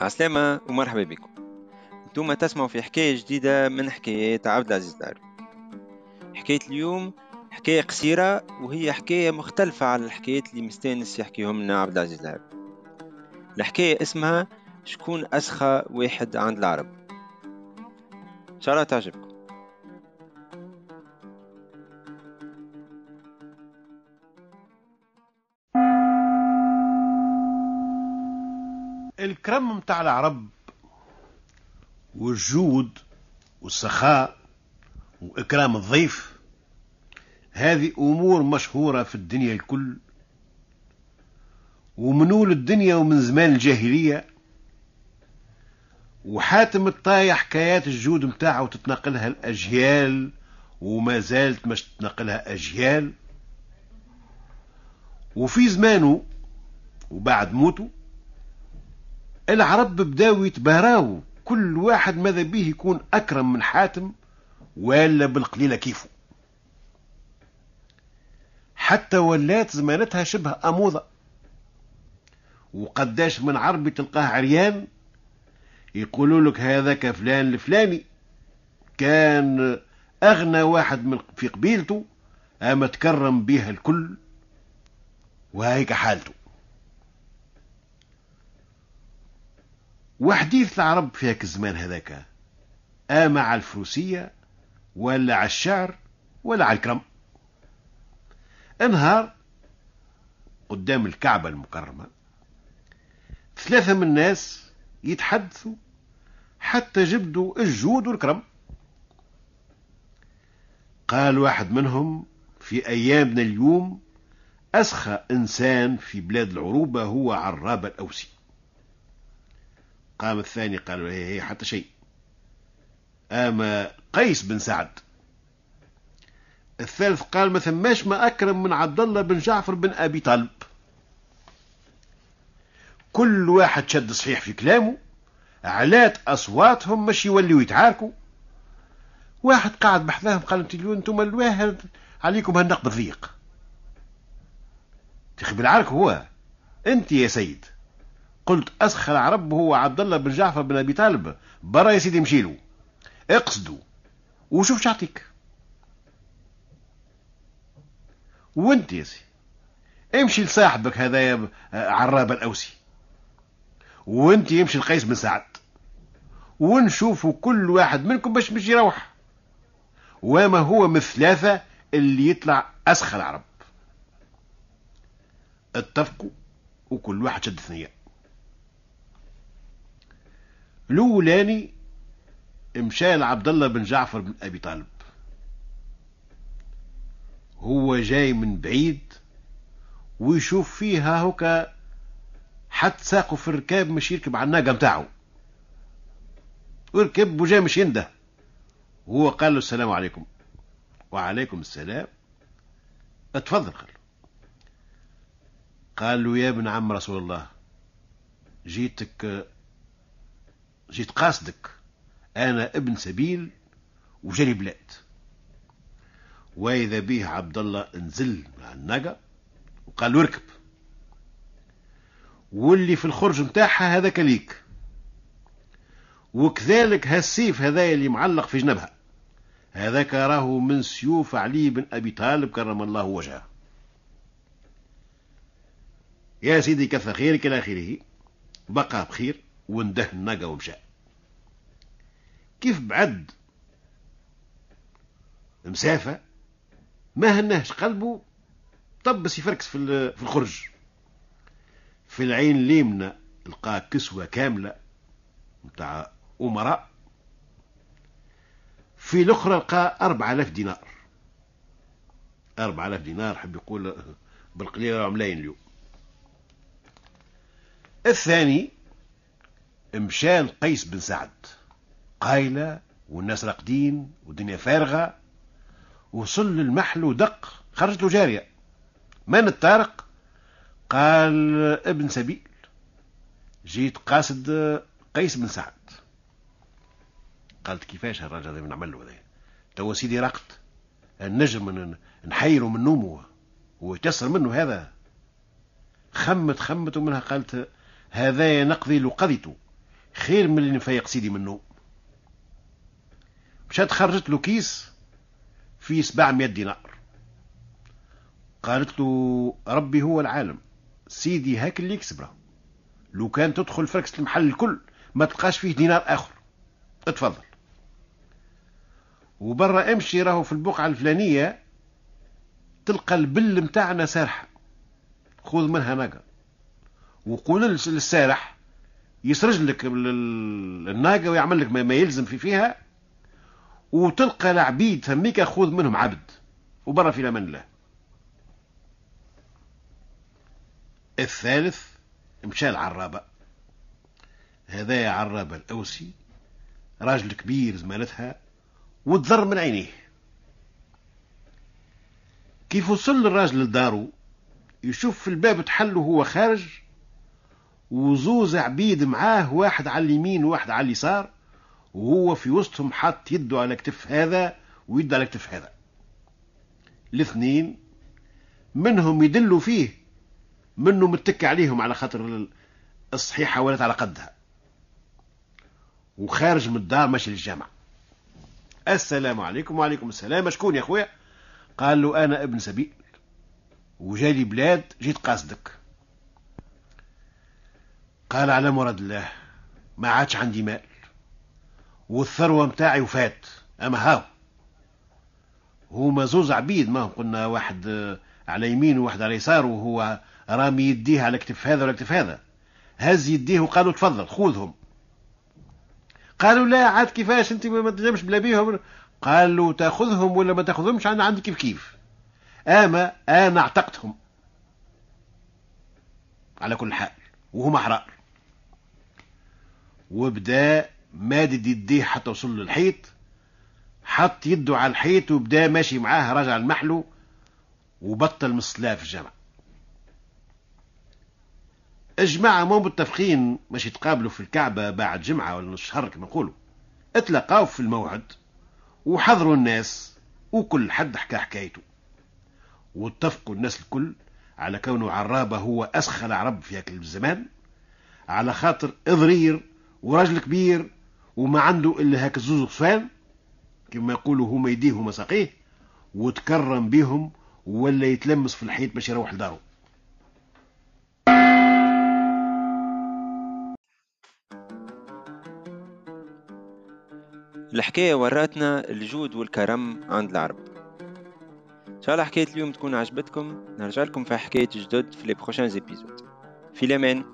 عسلامة ومرحبا بكم. أنتم تسمعوا في حكاية جديدة من حكايات عبد العزيز دار حكاية اليوم حكاية قصيرة وهي حكاية مختلفة على الحكايات اللي مستانس يحكيهم لنا عبد العزيز دار الحكاية اسمها شكون أسخى واحد عند العرب. إن شاء الله تعجبكم. الكرم متاع العرب والجود والسخاء وإكرام الضيف. هذه أمور مشهورة في الدنيا الكل. ومنول الدنيا ومن زمان الجاهلية. وحاتم الطاية حكايات الجود متاعه تتنقلها الأجيال وما زالت مش تتنقلها أجيال. وفي زمانه وبعد موته العرب بداو يتباراو كل واحد ماذا به يكون أكرم من حاتم ولا بالقليلة كيفه. حتى ولات زمانتها شبه أموضة وقداش من عربي تلقاه عريان يقولوا لك هذاك فلان الفلاني. كان أغنى واحد من في قبيلته أما تكرم بها الكل وهيك حالته. وحديث العرب في هاك الزمان هذاك. أما على الفروسية ولا على الشعر ولا على الكرم. انهار قدام الكعبة المكرمة. ثلاثة من الناس يتحدثوا حتى جبدوا الجود والكرم. قال واحد منهم في أيامنا اليوم أسخى إنسان في بلاد العروبة هو عراب الأوسي. قام الثاني قال هي هي حتى شيء. أما قيس بن سعد. الثالث قال ما ثماش ما أكرم من عبد الله بن جعفر بن أبي طالب. كل واحد شد صحيح في كلامه علات أصواتهم مش يوليوا يتعاركوا. واحد قاعد بحذاهم قال أنتم أنتم الواحد عليكم هالنقب الضيق. تخبي العرك هو. أنت يا سيد. قلت أسخر العرب هو عبد الله بن جعفر بن أبي طالب. برا يا سيدي مشيلو. اقصدوا وشوف شعطيك وانت يا سي. امشي لصاحبك هذا عراب الأوسي. وانت يمشي لقيس بن سعد. ونشوفوا كل واحد منكم باش مش يروح. وما هو من الثلاثة اللي يطلع أسخى العرب اتفقوا. وكل واحد شد ثنية. الأولاني مشى لعبد الله بن جعفر بن أبي طالب. هو جاي من بعيد ويشوف فيها هوكا حتى ساقه في الركاب مش يركب على الناقة متاعه. وركب وجاي مش ينده. وهو قال له السلام عليكم. وعليكم السلام. اتفضل قال قال له يا ابن عم رسول الله جيتك جيت قاصدك. أنا ابن سبيل وجري بلاد. وإذا به عبد الله نزل مع الناقة وقال له اركب. واللي في الخرج متاعها هذاك ليك. وكذلك هالسيف هذا اللي معلق في جنبها. هذاك راه من سيوف علي بن أبي طالب كرم الله وجهه. يا سيدي كثر خيرك إلى آخره. بقى بخير. وانده الناقة ومشى. كيف بعد مسافة ما هنهش قلبه طبس يفركس في الخرج. في العين اليمنى لقى كسوة كاملة متاع أمراء. في الأخرى لقى أربعة آلاف دينار. أربعة آلاف دينار حب يقول بالقليل عملين اليوم الثاني مشى لقيس بن سعد. قايلة والناس راقدين والدنيا فارغة وصل للمحل ودق خرجت له جارية من الطارق؟ قال ابن سبيل. جيت قاصد قيس بن سعد. قالت كيفاش الراجل هذا نعمل له هذا توا سيدي رقت النجم نحيره من نومه. ويتسر منه هذا. خمت خمت ومنها قالت هذا نقضي لقضيته خير من اللي نفيق سيدي من النوم مشات خرجت له كيس فيه 700 دينار. قالت له ربي هو العالم سيدي هاك اللي يكسبه لو كان تدخل فركس المحل الكل ما تلقاش فيه دينار آخر. اتفضل وبرا امشي راهو في البقعة الفلانية تلقى البل متاعنا سارحة خذ منها ناقة. وقول للسارح يسرج لك الناقة ويعمل لك ما يلزم في فيها وتلقى العبيد فميك خذ منهم عبد وبرا في أمان الله الثالث مشى العرابة. هذا عرابة الأوسي راجل كبير زمالتها وتضر من عينيه. كيف وصل الراجل لدارو يشوف في الباب تحل وهو خارج وزوز عبيد معاه واحد على اليمين وواحد على اليسار وهو في وسطهم حط يده على كتف هذا ويد على كتف هذا. الاثنين منهم يدلوا فيه منه متكي عليهم على خاطر الصحيحة ولات على قدها. وخارج من الدار ماشي للجامع. السلام عليكم وعليكم السلام. شكون يا خويا؟ قال له أنا ابن سبيل. وجالي بلاد جيت قاصدك. قال على مراد الله ما عادش عندي مال. والثروة متاعي وفات أما هاو. هما زوز عبيد ما قلنا واحد على يمين وواحد على يسار وهو رامي يديه على كتف هذا ولا كتف هذا. هز يديه وقالوا تفضل خذهم. قالوا لا عاد كيفاش أنت ما تنجمش بلا بيهم؟ قالوا تأخذهم ولا ما تأخذهمش أنا عندي كيف كيف. أما أنا اعتقتهم. على كل حال وهم أحرار. وبدا مادد يديه حتى وصل للحيط حط يده على الحيط وبدا ماشي معاه رجع المحلو وبطل من الصلاة في الجامع. الجماعة مو متفقين مش يتقابلوا في الكعبة بعد جمعة ولا نص شهر كما نقولوا اتلقاو في الموعد وحضروا الناس وكل حد حكى حكايته. واتفقوا الناس الكل على كونه عرابة هو أسخل عرب في هاك الزمان على خاطر إضرير وراجل كبير وما عنده إلا هاك الزوز غصفان كما يقولوا هما يديه هما ساقيه وتكرم بهم ولا يتلمس في الحيط باش يروح لدارو. الحكاية وراتنا الجود والكرم عند العرب. إن شاء الله حكاية اليوم تكون عجبتكم. نرجع لكم في حكاية جدد في لي بروشان في الأمان